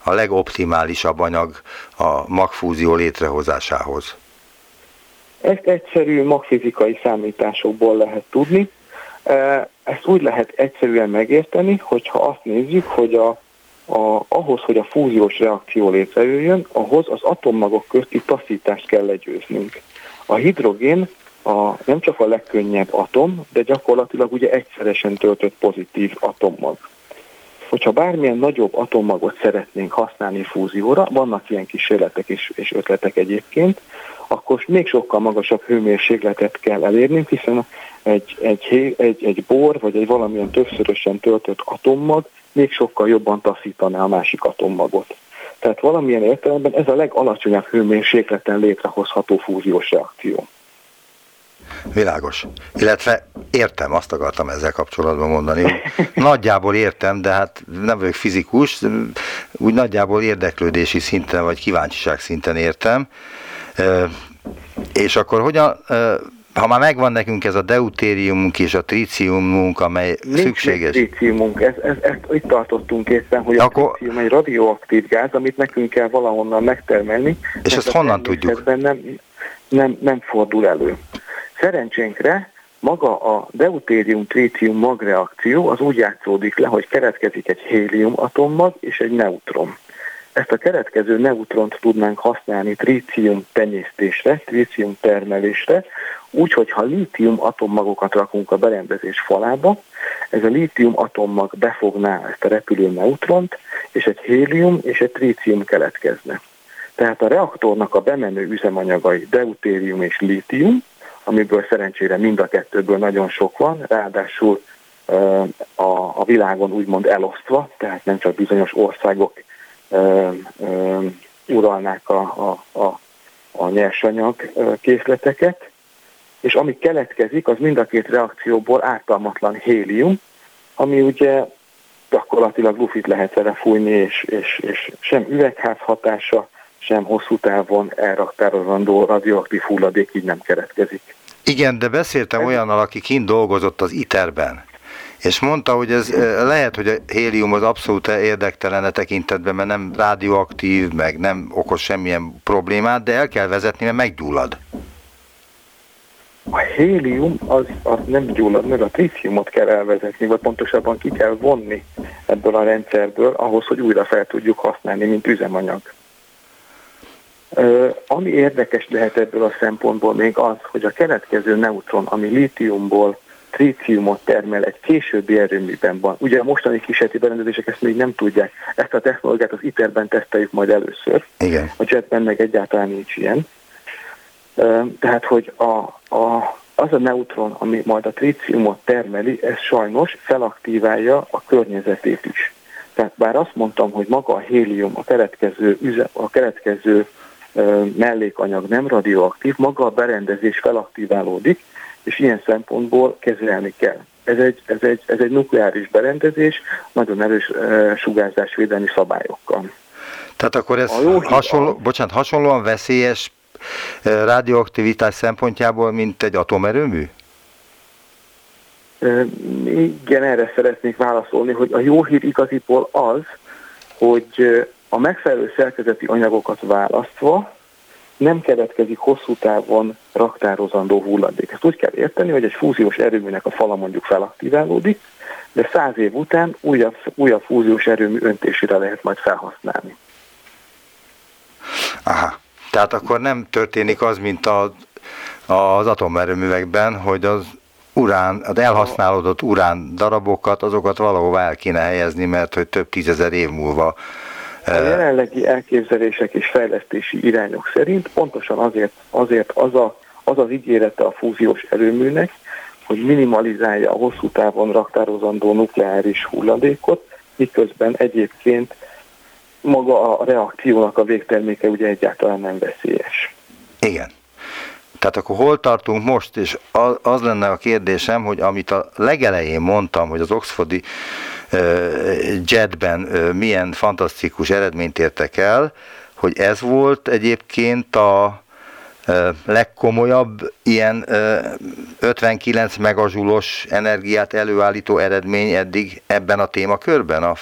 a legoptimálisabb anyag a magfúzió létrehozásához? Ezt egyszerű magfizikai számításokból lehet tudni. E, ezt úgy lehet egyszerűen megérteni, hogyha azt nézzük, hogy a, a, ahhoz, hogy a fúziós reakció létrejöjjön, ahhoz az atommagok közti taszítást kell legyőznünk. A hidrogén a, nem csak a legkönnyebb atom, de gyakorlatilag ugye egyszeresen töltött pozitív atommag. Hogyha bármilyen nagyobb atommagot szeretnénk használni fúzióra, vannak ilyen kísérletek és, és ötletek egyébként, akkor még sokkal magasabb hőmérsékletet kell elérnünk, hiszen egy, egy, egy, egy bor vagy egy valamilyen többszörösen töltött atommag még sokkal jobban taszítaná a másik atommagot. Tehát valamilyen értelemben ez a legalacsonyabb hőmérsékleten létrehozható fúziós reakció. Világos. Illetve értem, azt akartam ezzel kapcsolatban mondani. *laughs* Nagyjából értem, de hát nem vagyok fizikus, úgy nagyjából érdeklődési szinten vagy kíváncsiság szinten értem. És akkor hogyan, ha már megvan nekünk ez a deutériumunk és a tríciumunk, amely Nincs szükséges. Nincs tríciumunk, ez, ez, ezt itt tartottunk észre, hogy Akkor... a trícium egy radioaktív gáz, amit nekünk kell valahonnan megtermelni. És ezt honnan tudjuk? Nem, nem, nem fordul elő. Szerencsénkre maga a deutérium-trícium magreakció az úgy játszódik le, hogy keretkezik egy hélium atommag és egy neutron. Ezt a keretkező neutront tudnánk használni trícium tenyésztésre, trícium termelésre, úgy, hogy ha lítium atommagokat rakunk a berendezés falába, ez a lítium atommag befogná ezt a repülő neutront, és egy hélium és egy trícium keletkezne. Tehát a reaktornak a bemenő üzemanyagai deutérium és lítium, amiből szerencsére mind a kettőből nagyon sok van, ráadásul a, a világon úgymond elosztva, tehát nem csak bizonyos országok uralnák a, a, a, a nyersanyag készleteket, és ami keletkezik, az mind a két reakcióból ártalmatlan hélium, ami ugye gyakorlatilag lufit lehet vele fújni, és, és, és sem üvegház hatása, sem hosszú távon elraktározandó radioaktív hulladék így nem keletkezik. Igen, de beszéltem olyannal, aki kint dolgozott az ITER-ben, és mondta, hogy ez lehet, hogy a hélium az abszolút érdektelen a tekintetben, mert nem radioaktív, meg nem okoz semmilyen problémát, de el kell vezetni, mert meggyullad. A hélium az, az nem gyullad, mert a tríciumot kell elvezetni, vagy pontosabban ki kell vonni ebből a rendszerből, ahhoz, hogy újra fel tudjuk használni, mint üzemanyag. Ami érdekes lehet ebből a szempontból még az, hogy a keletkező neutron, ami lítiumból tríciumot termel egy későbbi erőműben van. Ugye a mostani kísérleti berendezések ezt még nem tudják. Ezt a technológiát az ITER-ben teszteljük majd először. Igen. A jetben meg egyáltalán nincs ilyen. Tehát, hogy a, a, az a neutron, ami majd a tríciumot termeli, ez sajnos felaktíválja a környezetét is. Tehát bár azt mondtam, hogy maga a hélium a keletkező, üze, a keletkező mellékanyag nem radioaktív, maga a berendezés felaktiválódik, és ilyen szempontból kezelni kell. Ez egy, ez egy, ez egy nukleáris berendezés, nagyon erős sugárzásvédelmi szabályokkal. Tehát akkor ez hasonló, bocsánat, hasonlóan veszélyes radioaktivitás szempontjából, mint egy atomerőmű? Igen, erre szeretnék válaszolni, hogy a jó hír igaziból az, hogy a megfelelő szerkezeti anyagokat választva nem keletkezik hosszú távon raktározandó hulladék. Ezt úgy kell érteni, hogy egy fúziós erőműnek a fala mondjuk felaktiválódik, de száz év után újabb, újabb fúziós erőmű öntésére lehet majd felhasználni. Aha. Tehát akkor nem történik az, mint a, az atomerőművekben, hogy az urán, az elhasználódott urán darabokat, azokat valahova el kéne helyezni, mert hogy több tízezer év múlva a jelenlegi elképzelések és fejlesztési irányok szerint pontosan azért, azért az, a, az az ígérete a fúziós erőműnek, hogy minimalizálja a hosszú távon raktározandó nukleáris hulladékot, miközben egyébként maga a reakciónak a végterméke ugye egyáltalán nem veszélyes. Igen. Tehát akkor hol tartunk most, és az, az lenne a kérdésem, hogy amit a legelején mondtam, hogy az Oxfordi jetben milyen fantasztikus eredményt értek el, hogy ez volt egyébként a legkomolyabb ilyen 59 megazsulos energiát előállító eredmény eddig ebben a témakörben, a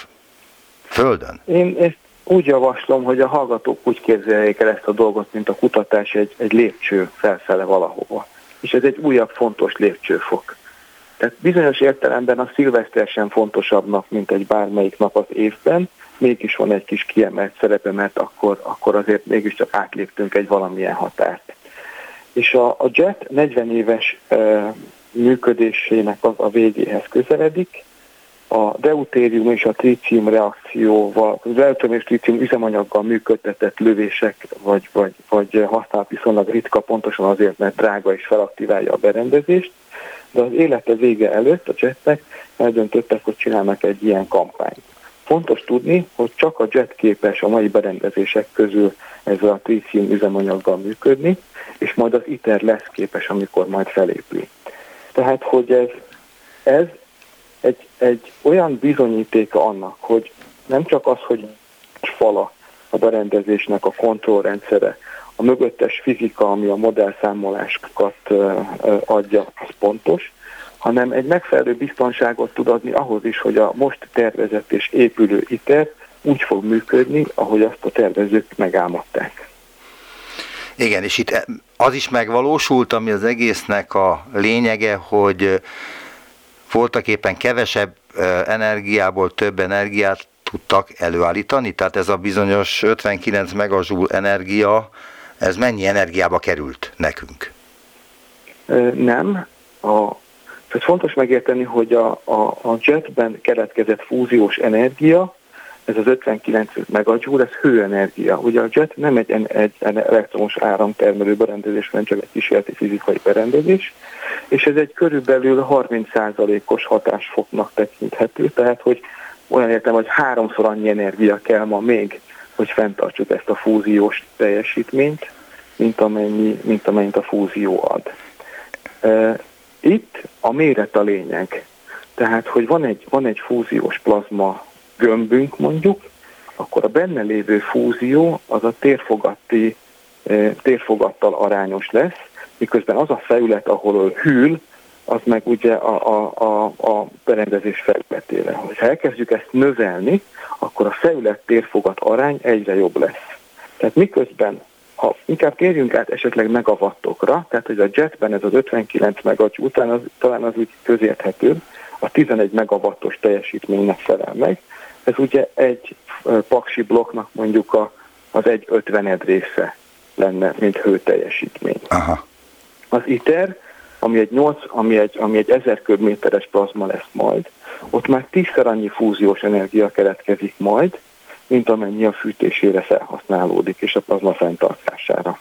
Földön? Én ezt úgy javaslom, hogy a hallgatók úgy képzeljék el ezt a dolgot, mint a kutatás egy, egy lépcső felfele valahova. És ez egy újabb fontos lépcsőfok. Tehát bizonyos értelemben a szilveszter sem fontosabb mint egy bármelyik nap az évben, mégis van egy kis kiemelt szerepe, mert akkor, akkor azért mégiscsak átléptünk egy valamilyen határt. És a, a JET 40 éves e, működésének az a végéhez közeledik, a deutérium és a trícium reakcióval, az deutérium és trícium üzemanyaggal működtetett lövések, vagy, vagy, vagy használat viszonylag ritka, pontosan azért, mert drága és felaktiválja a berendezést, de az élete vége előtt a jetnek eldöntöttek, hogy csinálnak egy ilyen kampányt. Fontos tudni, hogy csak a jet képes a mai berendezések közül ezzel a trícium üzemanyaggal működni, és majd az ITER lesz képes, amikor majd felépül. Tehát, hogy ez, ez egy, egy olyan bizonyítéka annak, hogy nem csak az, hogy fala a berendezésnek a kontrollrendszere, a mögöttes fizika, ami a modellszámolásokat adja, az pontos, hanem egy megfelelő biztonságot tud adni ahhoz is, hogy a most tervezett és épülő ITER úgy fog működni, ahogy azt a tervezők megálmodták. Igen, és itt az is megvalósult, ami az egésznek a lényege, hogy voltak éppen kevesebb energiából több energiát tudtak előállítani, tehát ez a bizonyos 59 megazsúl energia, ez mennyi energiába került nekünk? Nem. A, ez fontos megérteni, hogy a, a, a jetben keletkezett fúziós energia, ez az 59 megajoule, ez hőenergia. Ugye a jet nem egy, egy elektromos áramtermelő berendezés, hanem csak egy kísérleti fizikai berendezés, és ez egy körülbelül 30%-os hatásfoknak tekinthető, tehát hogy olyan értem, hogy háromszor annyi energia kell ma még hogy fenntartsuk ezt a fúziós teljesítményt, mint, amennyi, mint amennyit a fúzió ad. Itt a méret a lényeg. Tehát, hogy van egy, van egy fúziós plazma gömbünk mondjuk, akkor a benne lévő fúzió az a térfogatti, térfogattal arányos lesz, miközben az a felület, ahol hűl, az meg ugye a, a, a, a berendezés felületére. Ha elkezdjük ezt növelni, akkor a felület térfogat arány egyre jobb lesz. Tehát miközben, ha inkább térjünk át esetleg megavattokra, tehát hogy a jetben ez az 59 megawatt után az, talán az úgy közérthető, a 11 megawattos teljesítménynek felel meg. Ez ugye egy paksi blokknak mondjuk a, az egy ötvened része lenne, mint hőteljesítmény. Aha. Az ITER ami egy, 8, ami egy, ami egy 1000 köbméteres plazma lesz majd, ott már tízszer annyi fúziós energia keletkezik majd, mint amennyi a fűtésére felhasználódik, és a plazma fenntartására.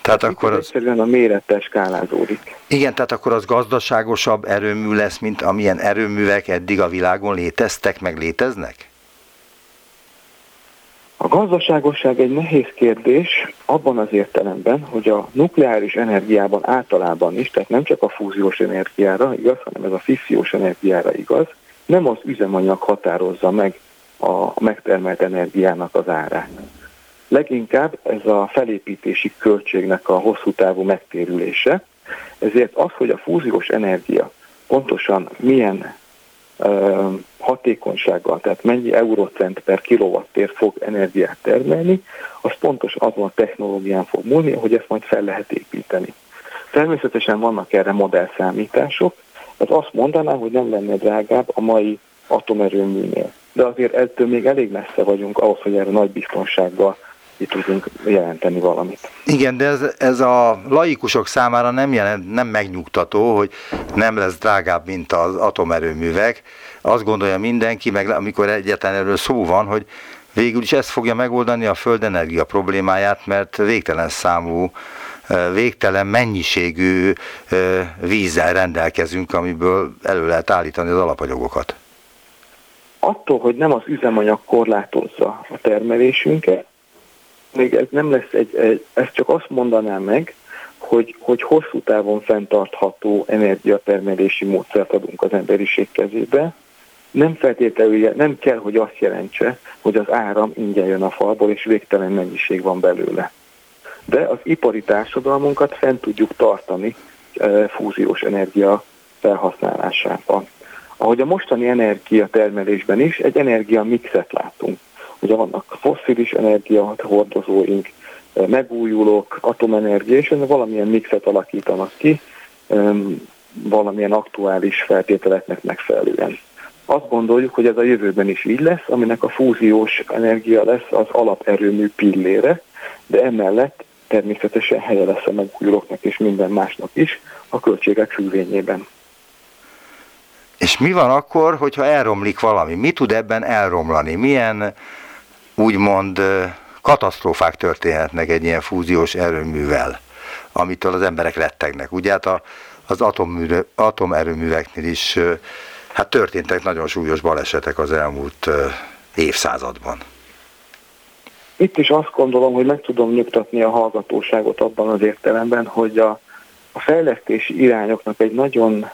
Tehát Itt akkor az... Egyszerűen a mérettel skálázódik. Igen, tehát akkor az gazdaságosabb erőmű lesz, mint amilyen erőművek eddig a világon léteztek, meg léteznek? A gazdaságosság egy nehéz kérdés abban az értelemben, hogy a nukleáris energiában általában is, tehát nem csak a fúziós energiára igaz, hanem ez a fissziós energiára igaz, nem az üzemanyag határozza meg a megtermelt energiának az árát. Leginkább ez a felépítési költségnek a hosszú távú megtérülése, ezért az, hogy a fúziós energia pontosan milyen hatékonysággal, tehát mennyi eurocent per kilovattér fog energiát termelni, az pontos azon a technológián fog múlni, hogy ezt majd fel lehet építeni. Természetesen vannak erre modellszámítások, ez azt mondaná, hogy nem lenne drágább a mai atomerőműnél. De azért ettől még elég messze vagyunk ahhoz, hogy erre nagy biztonsággal itt tudunk jelenteni valamit. Igen, de ez, ez a laikusok számára nem, jelent, nem megnyugtató, hogy nem lesz drágább, mint az atomerőművek. Azt gondolja mindenki, meg amikor egyetlen erről szó van, hogy végül is ez fogja megoldani a földenergia problémáját, mert végtelen számú végtelen mennyiségű vízzel rendelkezünk, amiből elő lehet állítani az alapanyagokat. Attól, hogy nem az üzemanyag korlátozza a termelésünket, még ez nem lesz egy, egy ez csak azt mondanám meg, hogy, hogy hosszú távon fenntartható energiatermelési módszert adunk az emberiség kezébe, nem feltétlenül, nem kell, hogy azt jelentse, hogy az áram ingyen jön a falból, és végtelen mennyiség van belőle. De az ipari társadalmunkat fent tudjuk tartani e, fúziós energia felhasználásában. Ahogy a mostani energiatermelésben is egy energia mixet látunk. Ugye vannak fosszilis energia hordozóink, e, megújulók, atomenergia, és valamilyen mixet alakítanak ki, valamilyen aktuális feltételeknek megfelelően. Azt gondoljuk, hogy ez a jövőben is így lesz, aminek a fúziós energia lesz az alaperőmű pillére, de emellett természetesen helye lesz a megújulóknak és minden másnak is a költségek függvényében. És mi van akkor, hogyha elromlik valami? Mi tud ebben elromlani? Milyen úgymond katasztrófák történhetnek egy ilyen fúziós erőművel, amitől az emberek rettegnek? Ugye hát a, az atomerőműveknél is hát történtek nagyon súlyos balesetek az elmúlt évszázadban. Itt is azt gondolom, hogy meg tudom nyugtatni a hallgatóságot abban az értelemben, hogy a, a fejlesztési irányoknak egy nagyon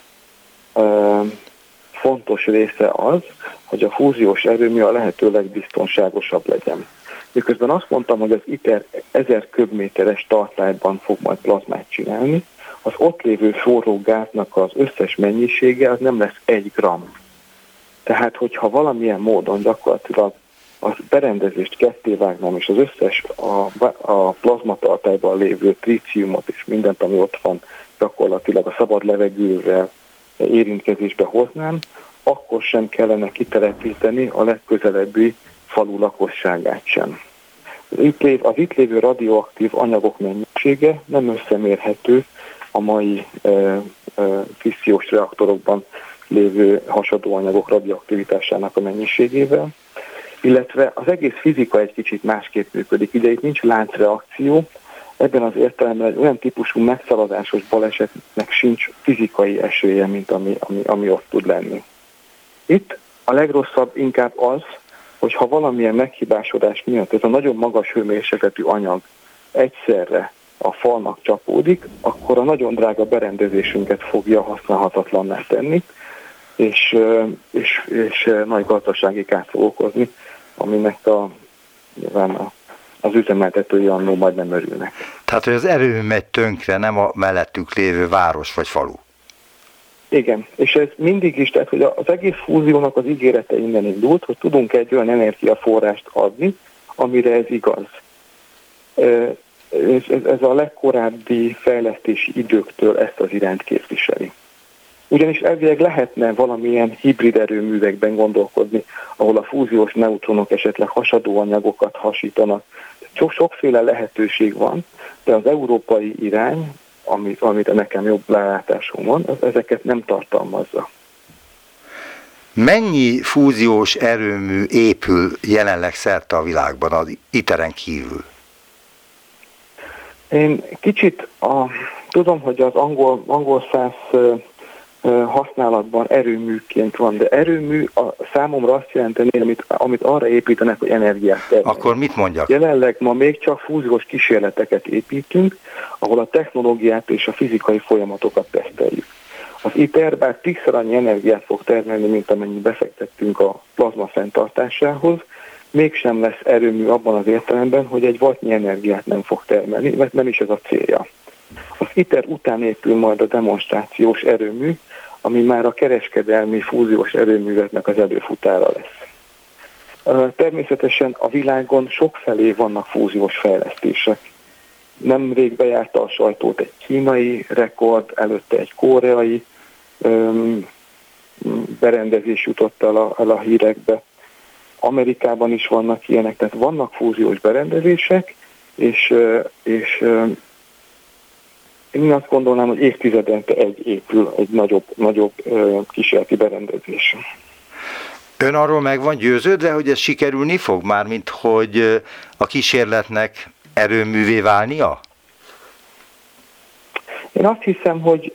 fontos része az, hogy a fúziós erőmű a lehető legbiztonságosabb legyen. Miközben azt mondtam, hogy az ITER 1000 köbméteres tartályban fog majd plazmát csinálni, az ott lévő forró gáznak az összes mennyisége az nem lesz egy gram. Tehát, hogyha valamilyen módon gyakorlatilag a berendezést ketté vágnám, és az összes a, a plazmatartályban lévő tríciumot és mindent, ami ott van, gyakorlatilag a szabad levegővel érintkezésbe hoznám, akkor sem kellene kitelepíteni a legközelebbi falu lakosságát sem. Az itt, az itt lévő radioaktív anyagok mennyisége nem összemérhető a mai e, fissziós reaktorokban lévő hasadó anyagok radioaktivitásának a mennyiségével, illetve az egész fizika egy kicsit másképp működik. Ugye itt nincs láncreakció, ebben az értelemben egy olyan típusú megszaladásos balesetnek sincs fizikai esélye, mint ami, ami, ami ott tud lenni. Itt a legrosszabb inkább az, hogy ha valamilyen meghibásodás miatt ez a nagyon magas hőmérsékletű anyag egyszerre a falnak csapódik, akkor a nagyon drága berendezésünket fogja használhatatlanná tenni, és, és, és nagy gazdasági kárt fog okozni, aminek a, nyilván a, az üzemeltetői annó majd nem örülnek. Tehát, hogy az erő megy tönkre, nem a mellettük lévő város vagy falu. Igen, és ez mindig is, tehát hogy az egész fúziónak az ígérete innen indult, hogy tudunk egy olyan energiaforrást adni, amire ez igaz. Ez, ez a legkorábbi fejlesztési időktől ezt az irányt képviseli. Ugyanis elvileg lehetne valamilyen hibrid erőművekben gondolkodni, ahol a fúziós neutronok esetleg hasadó anyagokat hasítanak. Sok, sokféle lehetőség van, de az európai irány, amit, amit nekem jobb lelátásom van, az ezeket nem tartalmazza. Mennyi fúziós erőmű épül jelenleg szerte a világban az iteren kívül? Én kicsit a, tudom, hogy az angol, angol száz használatban erőműként van, de erőmű a számomra azt jelenteni, amit, amit arra építenek, hogy energiát termelnek. Akkor mit mondjak? Jelenleg ma még csak fúziós kísérleteket építünk, ahol a technológiát és a fizikai folyamatokat teszteljük. Az ITER bár tízszer annyi energiát fog termelni, mint amennyit befektettünk a plazma fenntartásához, mégsem lesz erőmű abban az értelemben, hogy egy wattnyi energiát nem fog termelni, mert nem is ez a célja. Az ITER után épül majd a demonstrációs erőmű, ami már a kereskedelmi fúziós erőműveknek az előfutára lesz. Természetesen a világon sokfelé vannak fúziós fejlesztések. Nemrég bejárta a sajtót egy kínai rekord, előtte egy koreai öm, berendezés jutott el a, el a hírekbe. Amerikában is vannak ilyenek, tehát vannak fúziós berendezések, és, és én azt gondolnám, hogy évtizedente egy épül egy nagyobb, nagyobb kísérleti berendezés. Ön arról meg van győződve, hogy ez sikerülni fog már, mint hogy a kísérletnek erőművé válnia? Én azt hiszem, hogy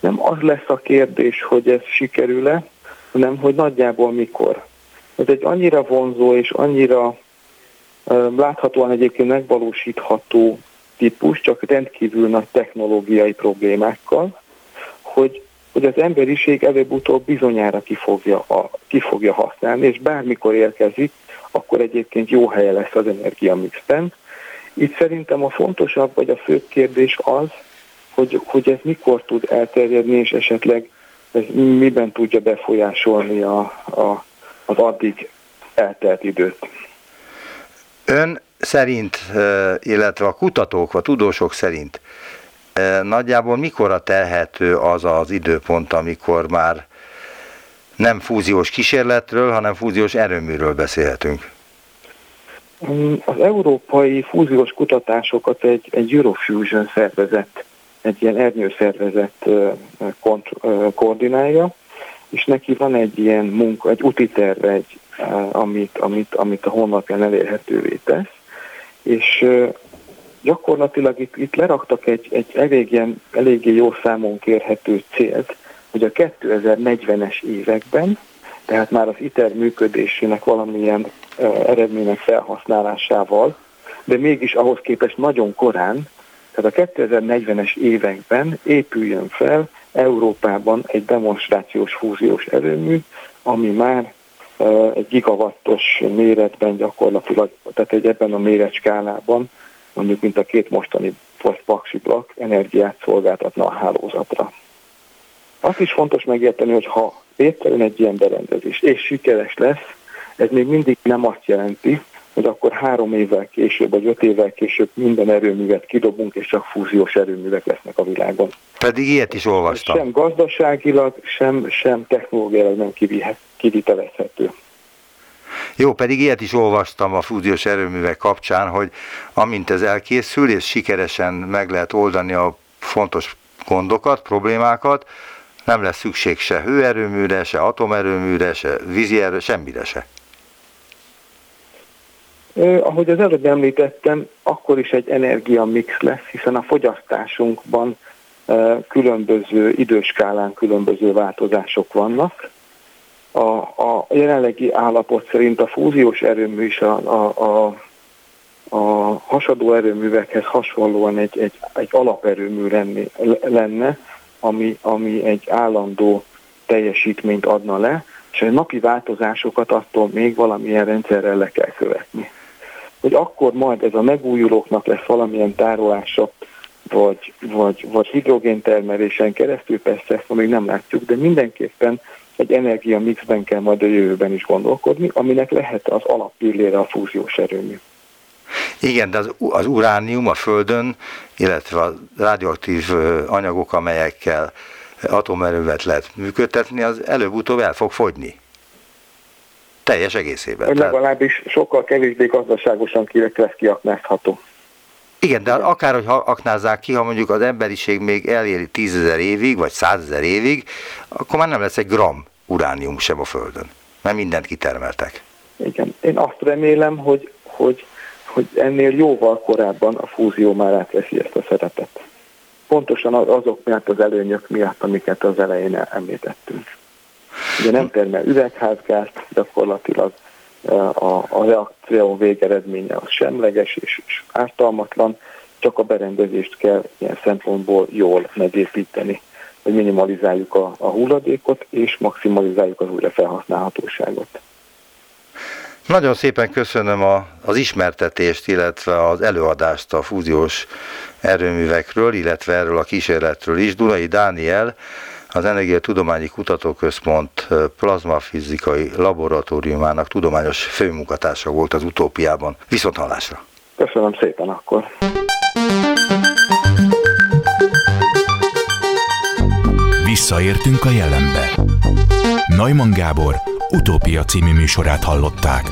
nem az lesz a kérdés, hogy ez sikerül-e, hanem hogy nagyjából mikor. Ez egy annyira vonzó és annyira láthatóan egyébként megvalósítható típus, csak rendkívül nagy technológiai problémákkal, hogy, hogy az emberiség előbb-utóbb bizonyára ki fogja, a, ki fogja használni, és bármikor érkezik, akkor egyébként jó helye lesz az energiamixben. Itt szerintem a fontosabb, vagy a főbb kérdés az, hogy, hogy ez mikor tud elterjedni, és esetleg ez miben tudja befolyásolni a, a, az addig eltelt időt. Ön szerint, illetve a kutatók, a tudósok szerint nagyjából mikorra telhető az az időpont, amikor már nem fúziós kísérletről, hanem fúziós erőműről beszélhetünk? Mm, az európai fúziós kutatásokat egy, egy Eurofusion szervezet, egy ilyen ernyőszervezet koordinálja, és neki van egy ilyen munka, egy úti terve, egy, amit, amit, amit a honlapján elérhetővé tesz, és gyakorlatilag itt, itt leraktak egy, egy elég ilyen, eléggé jó számon kérhető célt, hogy a 2040-es években, tehát már az ITER működésének valamilyen eredmények felhasználásával, de mégis ahhoz képest nagyon korán, tehát a 2040-es években épüljön fel Európában egy demonstrációs fúziós erőmű, ami már egy gigawattos méretben gyakorlatilag, tehát egy ebben a méretskálában, mondjuk mint a két mostani paksi blokk energiát szolgáltatna a hálózatra. Azt is fontos megérteni, hogy ha létrejön egy ilyen berendezés, és sikeres lesz, ez még mindig nem azt jelenti, hogy akkor három évvel később, vagy öt évvel később minden erőművet kidobunk, és csak fúziós erőművek lesznek a világon. Pedig ilyet is olvastam. Sem gazdaságilag, sem, sem technológiailag nem kivitelezhető. Jó, pedig ilyet is olvastam a fúziós erőművek kapcsán, hogy amint ez elkészül, és sikeresen meg lehet oldani a fontos gondokat, problémákat, nem lesz szükség se hőerőműre, se atomerőműre, se vízi erő, semmire se. Ahogy az előbb említettem, akkor is egy energiamix lesz, hiszen a fogyasztásunkban különböző időskálán különböző változások vannak. A, a jelenlegi állapot szerint a fúziós erőmű is a, a, a, a hasadó erőművekhez hasonlóan egy, egy, egy alaperőmű lenni, lenne, ami, ami egy állandó teljesítményt adna le, és a napi változásokat attól még valamilyen rendszerrel le kell követni hogy akkor majd ez a megújulóknak lesz valamilyen tárolása, vagy, vagy, vagy hidrogéntermelésen keresztül, persze ezt még nem látjuk, de mindenképpen egy energia mixben kell majd a jövőben is gondolkodni, aminek lehet az alappillére a fúziós erőmű. Igen, de az, az uránium a Földön, illetve a radioaktív anyagok, amelyekkel atomerővet lehet működtetni, az előbb-utóbb el fog fogyni. Teljes egészében. Vagy legalábbis sokkal kevésbé gazdaságosan lesz kiaknázható. Igen, de akár, hogy aknázzák ki, ha mondjuk az emberiség még eléri tízezer évig, vagy százezer évig, akkor már nem lesz egy gram uránium sem a Földön, mert mindent kitermeltek. Igen, én azt remélem, hogy, hogy, hogy ennél jóval korábban a fúzió már átveszi ezt a szerepet. pontosan azok miatt az előnyök miatt, amiket az elején említettünk. Ugye nem termel üvegházgázt, gyakorlatilag a, a reakció végeredménye az semleges és, és ártalmatlan, csak a berendezést kell ilyen szempontból jól megépíteni, hogy minimalizáljuk a, a hulladékot és maximalizáljuk az újrafelhasználhatóságot. Nagyon szépen köszönöm a, az ismertetést, illetve az előadást a fúziós erőművekről, illetve erről a kísérletről is. Dunai Dániel, az Energia Tudományi Kutatóközpont plazmafizikai laboratóriumának tudományos főmunkatársa volt az utópiában. Viszont hallásra! Köszönöm szépen akkor! Visszaértünk a jelenbe. Neumann Gábor utópia című műsorát hallották.